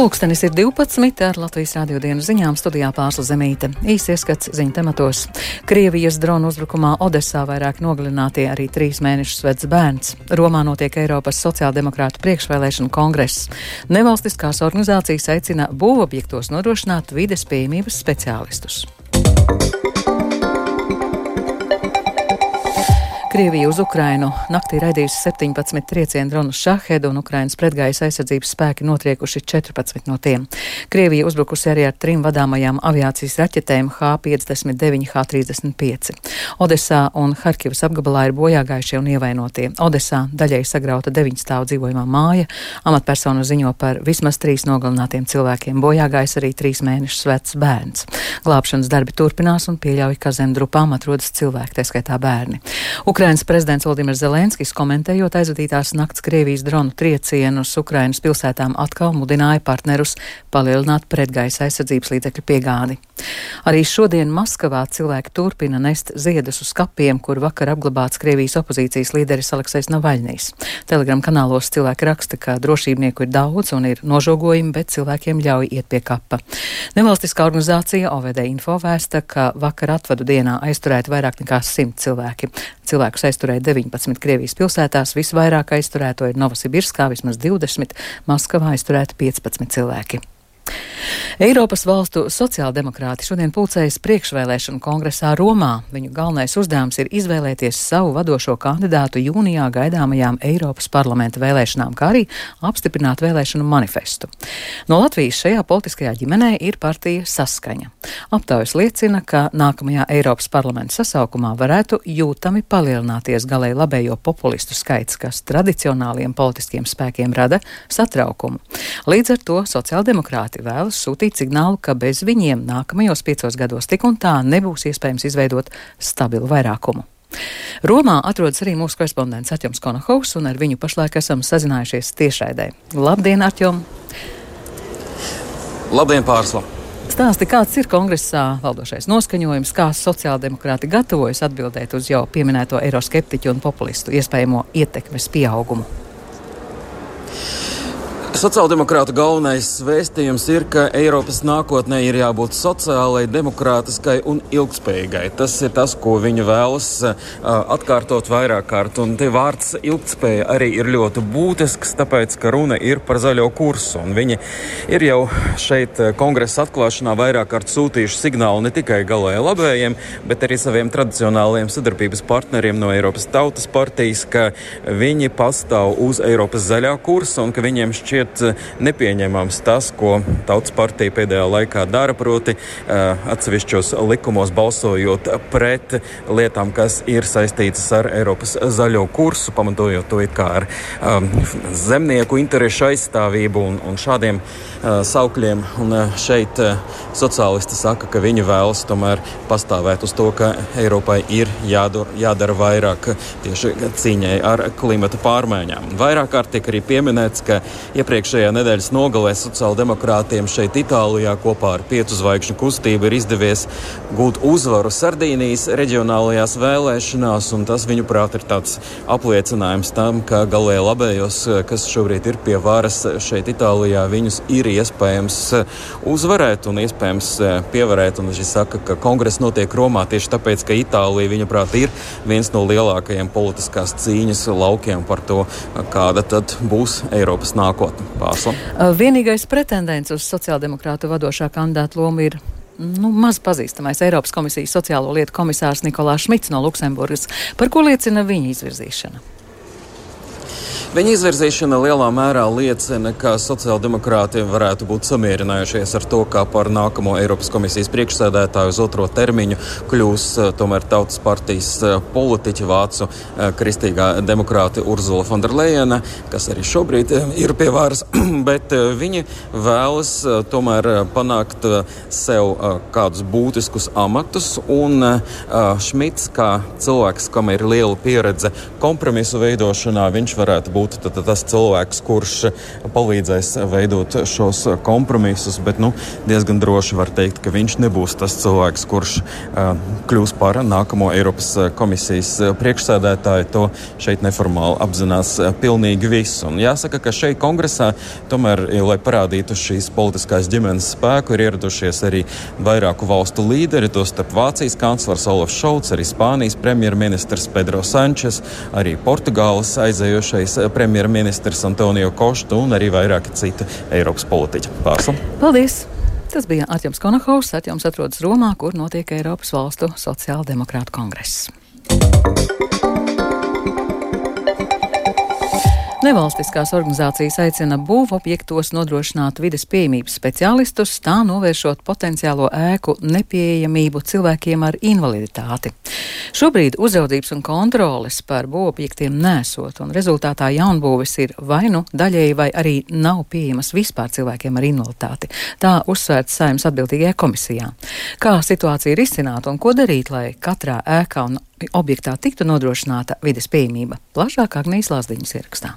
Pulkstenis ir 12. ar Latvijas rādio dienas ziņām studijā pārsla zemīte. Īsi ieskats ziņu tematos. Krievijas dronu uzbrukumā Odesā vairāk nogalinātie arī trīs mēnešus vecs bērns. Romā notiek Eiropas sociāldemokrātu priekšvēlēšanu kongress. Nevalstiskās organizācijas aicina būvobjektos nodrošināt vides pieejamības speciālistus. Krievija uz Ukrainu naktī raidījusi 17 triecienu dronu šahedu un Ukrainas pretgājas aizsardzības spēki notriekuši 14 no tiem. Krievija uzbrukusi arī ar trim vadāmajām aviācijas raķetēm H-59, H-35. Odesā un Harkivas apgabalā ir bojāgājušie un ievainotie. Odesā daļai sagrauta deviņu stāvu dzīvojamā māja. Amatpersona ziņo par vismaz trīs nogalinātiem cilvēkiem. Bojāgājis arī trīs mēnešus vecs bērns. Glābšanas darbi turpinās un pieļauj, ka zem drupām atrodas cilvēki, tā skaitā bērni. Ukrainas prezidents Valdimirs Zelenskis komentējot aizvadītās nakts Krievijas dronu triecienus Ukrainas pilsētām atkal mudināja partnerus palielināt pretgaisa aizsardzības līdzekļu piegādi. Arī šodien Maskavā cilvēki turpina nest ziedus uz kapiem, kur vakar apglabāts Krievijas opozīcijas līderis Aleksais Navaļnīs. Telegram kanālos cilvēki raksta, ka drošībnieku ir daudz un ir nožogojumi, bet cilvēkiem ļauj iet pie kapa. Nevalstiskā organizācija OVD info vēsta, ka vakar atvadu dienā aizturēti vairāk nekā simt cilvēki. Cilvēkus aizturēja 19 Krievijas pilsētās, visvairāk aizturēto ir Novosibirskā, vismaz 20, Maskavā aizturēti 15 cilvēki. Eiropas valstu sociāldemokrāti šodien pulcējas priekšvēlēšanu kongresā Romā. Viņu galvenais uzdevums ir izvēlēties savu vadošo kandidātu jūnijā gaidāmajām Eiropas parlamenta vēlēšanām, kā arī apstiprināt vēlēšanu manifestu. No Latvijas šajā politiskajā ģimenē ir partija Saskaņa. Aptaujas liecina, ka nākamajā Eiropas parlamenta sasaukumā varētu jūtami palielināties galēji labējo populistu skaits, kas tradicionāliem politiskiem spēkiem rada satraukumu. Līdz ar to sociāldemokrāti vēlas sūtīt signālu, ka bez viņiem nākamajos piecos gados tik un tā nebūs iespējams izveidot stabilu vairākumu. Romā atrodas arī mūsu korespondents Atjoms Konahaus, un ar viņu pašlaik esam sazinājušies tiešraidē. Labdien, Atjom! Labdien, Pārsla! Stāsti, kāds ir kongresā valdošais noskaņojums, kā sociāldemokrāti gatavojas atbildēt uz jau pieminēto eiroskeptiķu un populistu iespējamo ietekmes pieaugumu? Sociāldemokrāta galvenais vēstījums ir, ka Eiropas nākotnē ir jābūt sociālai, demokrātiskai un ilgspējīgai. Tas ir tas, ko viņi vēlas atkārtot vairāk kārt. Un te vārds ilgspēja arī ir ļoti būtisks, tāpēc, ka runa ir par zaļo kursu. Un viņi ir jau šeit kongresa atklāšanā vairāk kārt sūtījuši signālu ne tikai galēji labējiem, bet arī saviem tradicionālajiem sadarbības partneriem no Eiropas Tautas partijas, ka viņi pastāv uz Eiropas zaļā kursa un ka viņiem šķiet šķiet eh, nepieņemams tas, ko Tautas partija pēdējā laikā dara, proti eh, atsevišķos likumos balsojot pret lietām, kas ir saistītas ar Eiropas zaļo kursu, pamatojot to kā ar um, zemnieku interešu aizstāvību un, un šādiem uh, saukļiem. Un, uh, šeit uh, sociālisti saka, ka viņi vēlas tomēr pastāvēt uz to, ka Eiropai ir jādara, jādara vairāk tieši cīņai ar klimata pārmaiņām. Vairāk kārt tiek arī pieminēts, ka iepriekš Iepriekšējā nedēļas nogalē sociāldemokrātiem šeit Itālijā kopā ar Piecu zvaigžņu kustību ir izdevies gūt uzvaru Sardīnijas reģionālajās vēlēšanās, un tas, viņuprāt, ir tāds apliecinājums tam, ka galēji labējos, kas šobrīd ir pie varas šeit Itālijā, viņus ir iespējams uzvarēt un iespējams pievarēt. Un viņš saka, ka kongress notiek Romā tieši tāpēc, ka Itālija, viņuprāt, ir viens no lielākajiem politiskās cīņas laukiem par to, kāda tad būs Eiropas nākotne pārsla. Vienīgais pretendents uz sociāldemokrātu vadošā kandidāta lomu ir nu, maz pazīstamais Eiropas komisijas sociālo lietu komisārs Nikolās Šmits no Luksemburgas. Par ko liecina viņa izvirzīšana? Viņa izvirzīšana lielā mērā liecina, ka sociāldemokrāti varētu būt samierinājušies ar to, ka par nākamo Eiropas komisijas priekšsēdētāju uz otro termiņu kļūs eh, tomēr tautas partijas eh, politiķa vācu eh, kristīgā demokrāta Urzula Fonderlejena, kas arī šobrīd ir pie varas, bet viņi vēlas tomēr panākt sev kādus būtiskus amatus, un Šmits, kā cilvēks, kam ir liela pieredze kompromisu veidošanā, viņš varētu būt būtu tad, tas cilvēks, kurš palīdzēs veidot šos kompromisus, bet nu, diezgan droši var teikt, ka viņš nebūs tas cilvēks, kurš uh, kļūs par nākamo Eiropas komisijas priekšsēdētāju. To šeit neformāli apzinās pilnīgi viss. Un jāsaka, ka šeit kongresā tomēr, lai parādītu šīs politiskās ģimenes spēku, ir ieradušies arī vairāku valstu līderi, tostarp Vācijas kanclers Olofs Šolts, arī Spānijas premjerministrs Pedro Sančes, arī Portugāles aizējošais premjerministrs Antonio Košta un arī vairāki citi Eiropas politiķi. Pārslam! Paldies! Tas bija Arčuns Konahaus. Arčuns atrodas Romā, kur notiek Eiropas valstu sociāldemokrātu kongress. Nevalstiskās organizācijas aicina būvobjektos nodrošināt vides pieejamības speciālistus, tā novēršot potenciālo ēku nepieejamību cilvēkiem ar invaliditāti. Šobrīd uzraudzības un kontroles par būvobjektiem nesot, un rezultātā jaunbūves ir vai nu daļēji vai arī nav pieejamas vispār cilvēkiem ar invaliditāti. Tā uzsvērts saimnes atbildīgajā komisijā. Kā situācija ir izcināta un ko darīt, lai katrā ēkā un objektā tiktu nodrošināta vides pieejamība? Plašāk Agnijas Lāsdiņas ierakstā.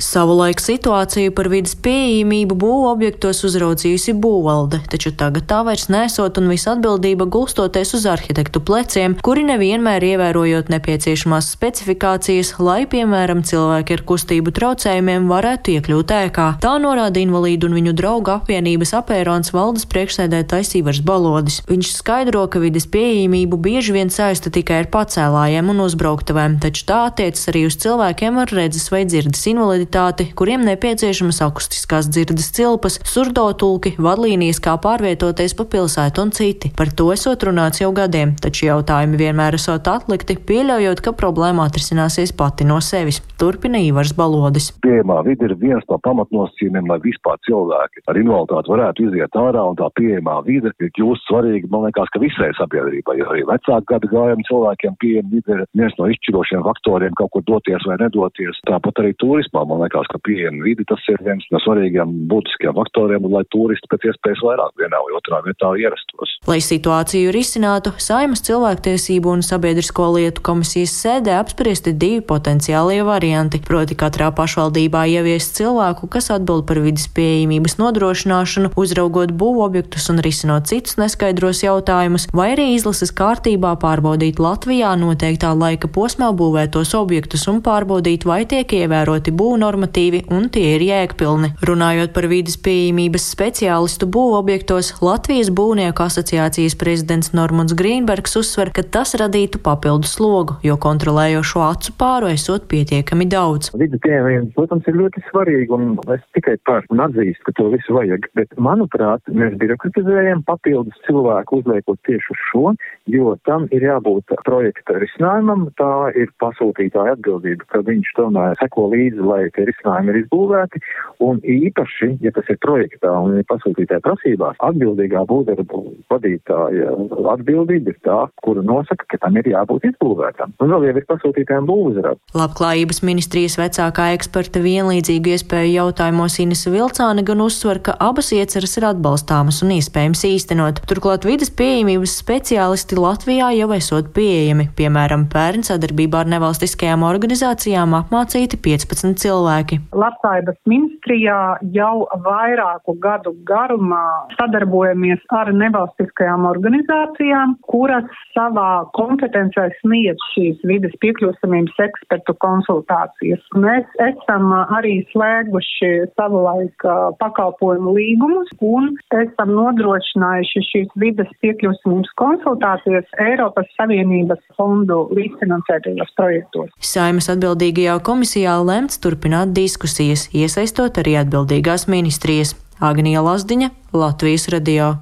Savulaik situāciju par vidas pieejamību būvu objektos uzraudzījusi būvvalde, taču tagad tā vairs nesot un visa atbildība gulstoties uz arhitektu pleciem, kuri nevienmēr ievērojot nepieciešamās specifikācijas, lai, piemēram, cilvēki ar kustību traucējumiem varētu iekļūt ēkā. Tā norāda invalīdu un viņu draugu apvienības apērons valdes priekšsēdētājs Ivars Balodis. Viņš skaidro, ka vidas pieejamību bieži vien saista tikai ar pacēlājiem un uzbrauktavēm, taču tā attiecas arī uz cilvēkiem ar redzes vai dzirdes invaliditāti invaliditāti, kuriem nepieciešamas akustiskās dzirdes cilpas, surdotulki, vadlīnijas, kā pārvietoties pa pilsētu un citi. Par to esot runāts jau gadiem, taču jautājumi vienmēr esot atlikti, pieļaujot, ka problēma atrisināsies pati no sevis. Turpina Ivars Balodis. Pieejamā vide ir viens no pamatnosacījumiem, lai vispār cilvēki ar invaliditāti varētu iziet ārā, un tā pieejamā vide ir kļūst svarīga, man liekas, ka visai sabiedrībai, jo arī vecāku gadu gājumu cilvēkiem pieejama vide ir viens no izšķirošiem faktoriem kaut kur doties vai nedoties. Tāpat arī turismā, man liekas, ka pieejama vidi tas ir viens no svarīgiem būtiskiem faktoriem, lai turisti pēc iespējas vairāk vienā vai otrā vietā ierastos. Lai situāciju risinātu, Saimas cilvēktiesību un sabiedrisko lietu komisijas sēdē apspriesti divi potenciālie varianti, proti katrā pašvaldībā ieviest cilvēku, kas atbild par vidas pieejamības nodrošināšanu, uzraugot būvobjektus un risinot citus neskaidros jautājumus, vai arī izlases kārtībā pārbaudīt Latvijā noteiktā laika posmā būvētos objektus un pārbaudīt, vai tiek ievēroti būvnormas normatīvi un tie ir jēgpilni. Runājot par vīdes pieejamības speciālistu būvobjektos, Latvijas būvnieku asociācijas prezidents Normons Grīnbergs uzsver, ka tas radītu papildu slogu, jo kontrolējošo acu pāru esot pietiekami daudz. Vides pieejamība, protams, ir ļoti svarīga un es tikai par un atzīstu, ka to visu vajag, bet manuprāt, mēs birokratizējam papildus cilvēku uzliekot tieši uz šo, jo tam ir jābūt projekta risinājumam, tā ir pasūtītāja atbildība, ka viņš tomēr seko līdzi, lai tie risinājumi ir izbūvēti, un īpaši, ja tas ir projektā un ir pasūtītāja prasībās, atbildīgā būvdarbu vadītāja atbildība ir tā, kura nosaka, ka tam ir jābūt izbūvētam. Un vēl jau ir pasūtītājiem būvuzrāds. Labklājības ministrijas vecākā eksperta vienlīdzīgu iespēju jautājumos Inesa Vilcāne gan uzsver, ka abas ieceras ir atbalstāmas un iespējams īstenot. Turklāt vidas pieejamības speciālisti Latvijā jau esot pieejami, piemēram, pērn sadarbībā ar nevalstiskajām organizācijām apmācīti 15 cilvēki cilvēki. Labklājības ministrijā jau vairāku gadu garumā sadarbojamies ar nevalstiskajām organizācijām, kuras savā kompetencē sniedz šīs vides piekļūstamības ekspertu konsultācijas. Mēs esam arī slēguši savulaik pakalpojumu līgumus un esam nodrošinājuši šīs vides piekļūstamības konsultācijas Eiropas Savienības fondu līdzfinansētajos projektos. Saimas atbildīgajā komisijā lemts turpināt turpināt diskusijas, iesaistot arī atbildīgās ministrijas. Agnija Lazdiņa, Latvijas radio.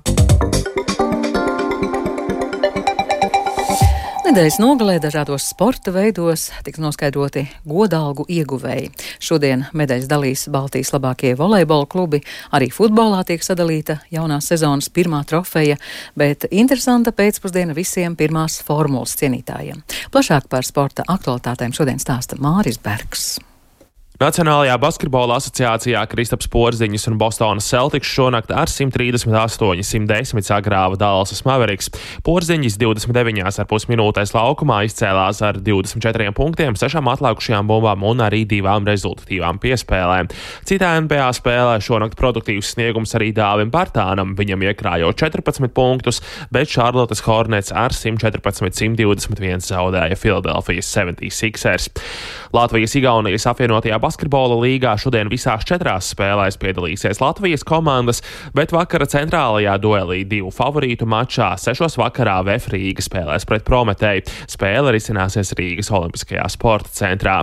Nedēļas nogalē dažādos sporta veidos tiks noskaidroti godalgu ieguvēji. Šodien medaļas dalīs Baltijas labākie volejbola klubi, arī futbolā tiek sadalīta jaunās sezonas pirmā trofeja, bet interesanta pēcpusdiena visiem pirmās formulas cienītājiem. Plašāk par sporta aktualitātēm šodien stāsta Māris Bergs. Nacionālajā basketbola asociācijā Kristaps Porziņš un Bostonas Celtics šonakt ar 138-110 sagrāva Dallasas Mavericks. Porziņš 29,5 minūtēs laukumā izcēlās ar 24 punktiem, 6 atlikušajām bumbām un arī divām rezultatīvām piespēlēm. Citā NBA spēlē šonakt produktīvs sniegums arī Dāvim Bartānam, viņam iekrājot 14 punktus, bet Charlottes Hornets ar 114-121 zaudēja Philadelphijas 76ers. Latvijas-Igaunijas apvienotajā basketbola līgā šodien visās četrās spēlēs piedalīsies Latvijas komandas, bet vakara centrālajā duelī divu favorītu mačā sešos vakarā VF Rīga spēlēs pret Prometēju. Spēle risināsies Rīgas Olimpiskajā sporta centrā.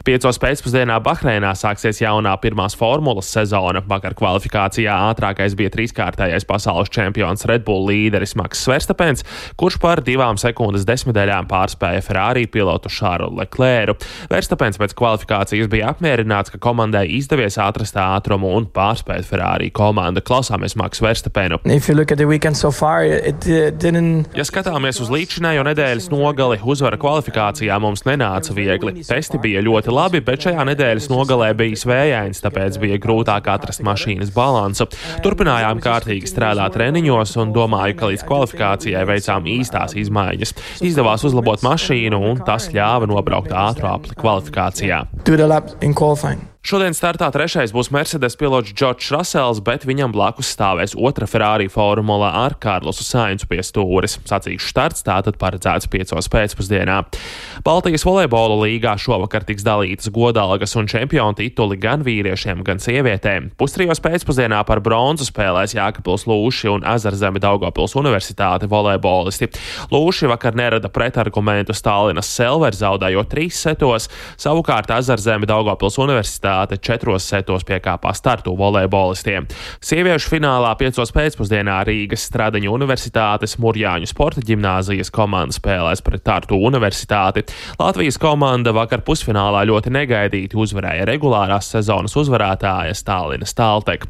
Piecos pēcpusdienā Bahreinā sāksies jaunā pirmās formulas sezona. Vakar kvalifikācijā ātrākais bija trīskārtējais pasaules čempions Red Bull līderis Maks Verstapens, kurš par divām sekundes desmitdaļām pārspēja Ferrari pilotu Šāru Leclēru. Verstapens pēc kvalifikācijas bija apmierināts, ka komandai izdevies atrast ātrumu un pārspēt Ferrari komandu. Klausāmies Maks Verstapenu. So far, it, it ja skatāmies uz līdzinējo nedēļas nogali, uzvara kvalifikācijā mums nenāca viegli. Testi bija ļoti labi, bet šajā nedēļas nogalē bijis vējains, tāpēc bija grūtāk atrast mašīnas balansu. Turpinājām kārtīgi strādāt treniņos un domāju, ka līdz kvalifikācijai veicām īstās izmaiņas. Izdevās uzlabot mašīnu un tas ļāva nobraukt ātru apli kvalifikācijā. Šodien startā trešais būs Mercedes pilots Džordžs Rasels, bet viņam blakus stāvēs otra Ferrari formula ar Kārlosu Sainzu pie stūres. Sacīkšu starts tātad paredzēts piecos pēcpusdienā. Baltijas volejbola līgā šovakar tiks dalītas godalgas un čempionu tituli gan vīriešiem, gan sievietēm. Pustrijos pēcpusdienā par bronzu spēlēs Jākapils Lūši un Azarzeme Daugopils universitāte volejbolisti. Lūši vakar nerada pretargumentu Stālinas Selver zaudējot trīs setos, savukārt Azarzeme Daugopils universitāte universitāte četros setos piekāpās startu volejbolistiem. Sieviešu finālā piecos pēcpusdienā Rīgas Stradiņu universitātes Murjāņu sporta ģimnāzijas komanda spēlēs pret Tartu universitāti. Latvijas komanda vakar pusfinālā ļoti negaidīti uzvarēja regulārās sezonas uzvarētāja Stālina Staltek.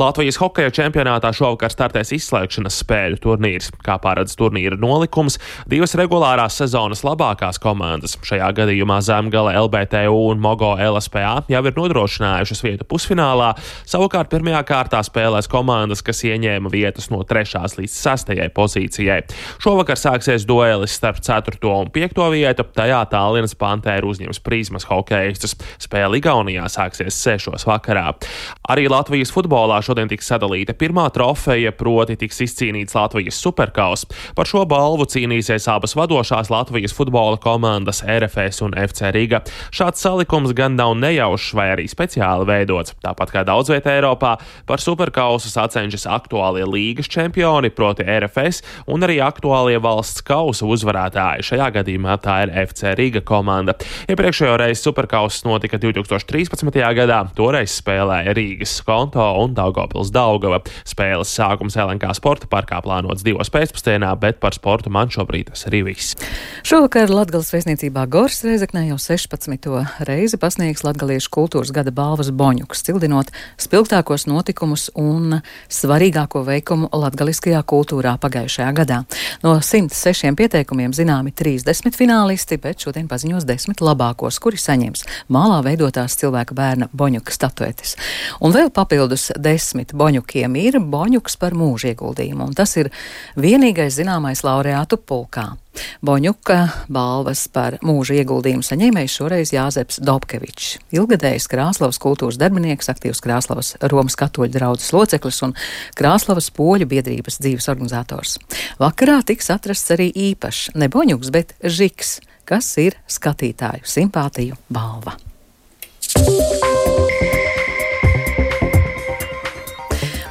Latvijas hokeja čempionātā šovakar startēs izslēgšanas spēļu turnīrs. Kā paredz turnīra nolikums, divas regulārās sezonas labākās komandas, šajā gadījumā Zemgale, LBTU un Mogo LSPA, jau ir nodrošinājušas vietu pusfinālā. Savukārt pirmajā kārtā spēlēs komandas, kas ieņēma vietas no 3. līdz 6. pozīcijai. Šovakar sāksies duelis starp 4. un 5. vietu, tajā Tallinas Pantēra uzņems prizmas hokeistus. Spēle Igaunijā sāksies 6. vakarā. Arī Latvijas futbolā šodien tiks sadalīta pirmā trofeja, proti tiks izcīnīts Latvijas superkaus. Par šo balvu cīnīsies abas vadošās Latvijas futbola komandas RFS un FC Riga. Šāds salikums gan nav nejaušs vai arī speciāli veidots. Tāpat kā daudz vietā Eiropā, par superkausu sacenšas aktuālie līgas čempioni, proti RFS, un arī aktuālie valsts kausa uzvarētāji. Šajā gadījumā tā ir FC Riga komanda. Iepriekšējo reizi superkausas notika 2013. gadā, toreiz spēlēja Rīgas konto un Daugo. Daugopils Daugava. Spēles sākums LNK sporta parkā plānots divos pēcpusdienā, bet par sportu man šobrīd tas arī viss. Šovakar Latgales vēstniecībā Gors Reizeknē jau 16. reizi pasniegs Latgaliešu kultūras gada balvas boņuks, cildinot spilgtākos notikumus un svarīgāko veikumu latgaliskajā kultūrā pagājušajā gadā. No 106 pieteikumiem zināmi 30 finālisti, bet šodien paziņos 10 labākos, kuri saņems mālā veidotās cilvēka bērna boņuka statuetes. Un vēl papildus 10 desmit boņukiem ir boņuks par mūža ieguldījumu, un tas ir vienīgais zināmais laureātu pulkā. Boņuka balvas par mūža ieguldījumu saņēmējs šoreiz Jāzeps Dobkevičs, ilgadējs Krāslavas kultūras darbinieks, aktīvs Krāslavas Romas katoļu draudzes loceklis un Krāslavas poļu biedrības dzīves organizators. Vakarā tiks atrasts arī īpašs, ne boņuks, bet žiks, kas ir skatītāju simpātiju balva. Un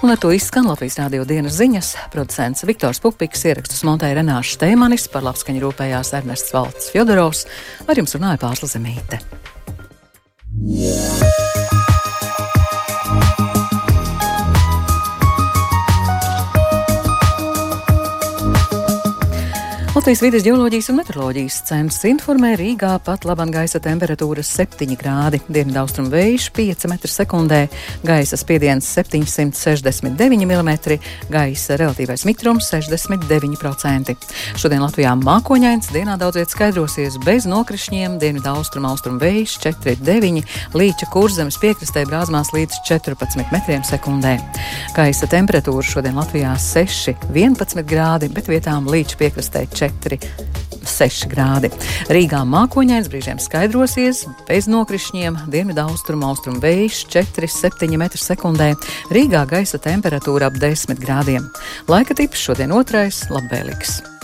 ar to izskan Latvijas rādio dienas ziņas. Producents Viktors Pupiks ierakstus montēja Renāša Steimanis, par labskaņu rūpējās Ernests Valts Fjodorovs, ar jums runāja Pārsla Zemīte. Yeah. Latvijas vides geoloģijas un meteoroloģijas centrs informē Rīgā pat labam gaisa temperatūra 7 grādi, dienvidaustrumu vējš 5 m2, gaisa spiediens 769 mm, gaisa relatīvais mitrums 69%. Šodien Latvijā mākoņains, dienā daudz viet skaidrosies bez nokrišņiem, dienvidaustrumu austrumu vējš 4,9, līča kurzemes piekrastē brāzmās līdz 14 m2. Gaisa temperatūra šodien Latvijā 6,11 grādi, bet vietām līča piekrastē 4. 6 grādi. Rīgā mākoņains brīžiem skaidrosies, bez nokrišņiem, dienvidu austrumu austrumu vējš 4,7 m2. Rīgā gaisa temperatūra ap 10 grādiem. Laika tips šodien otrais - labvēlīgs.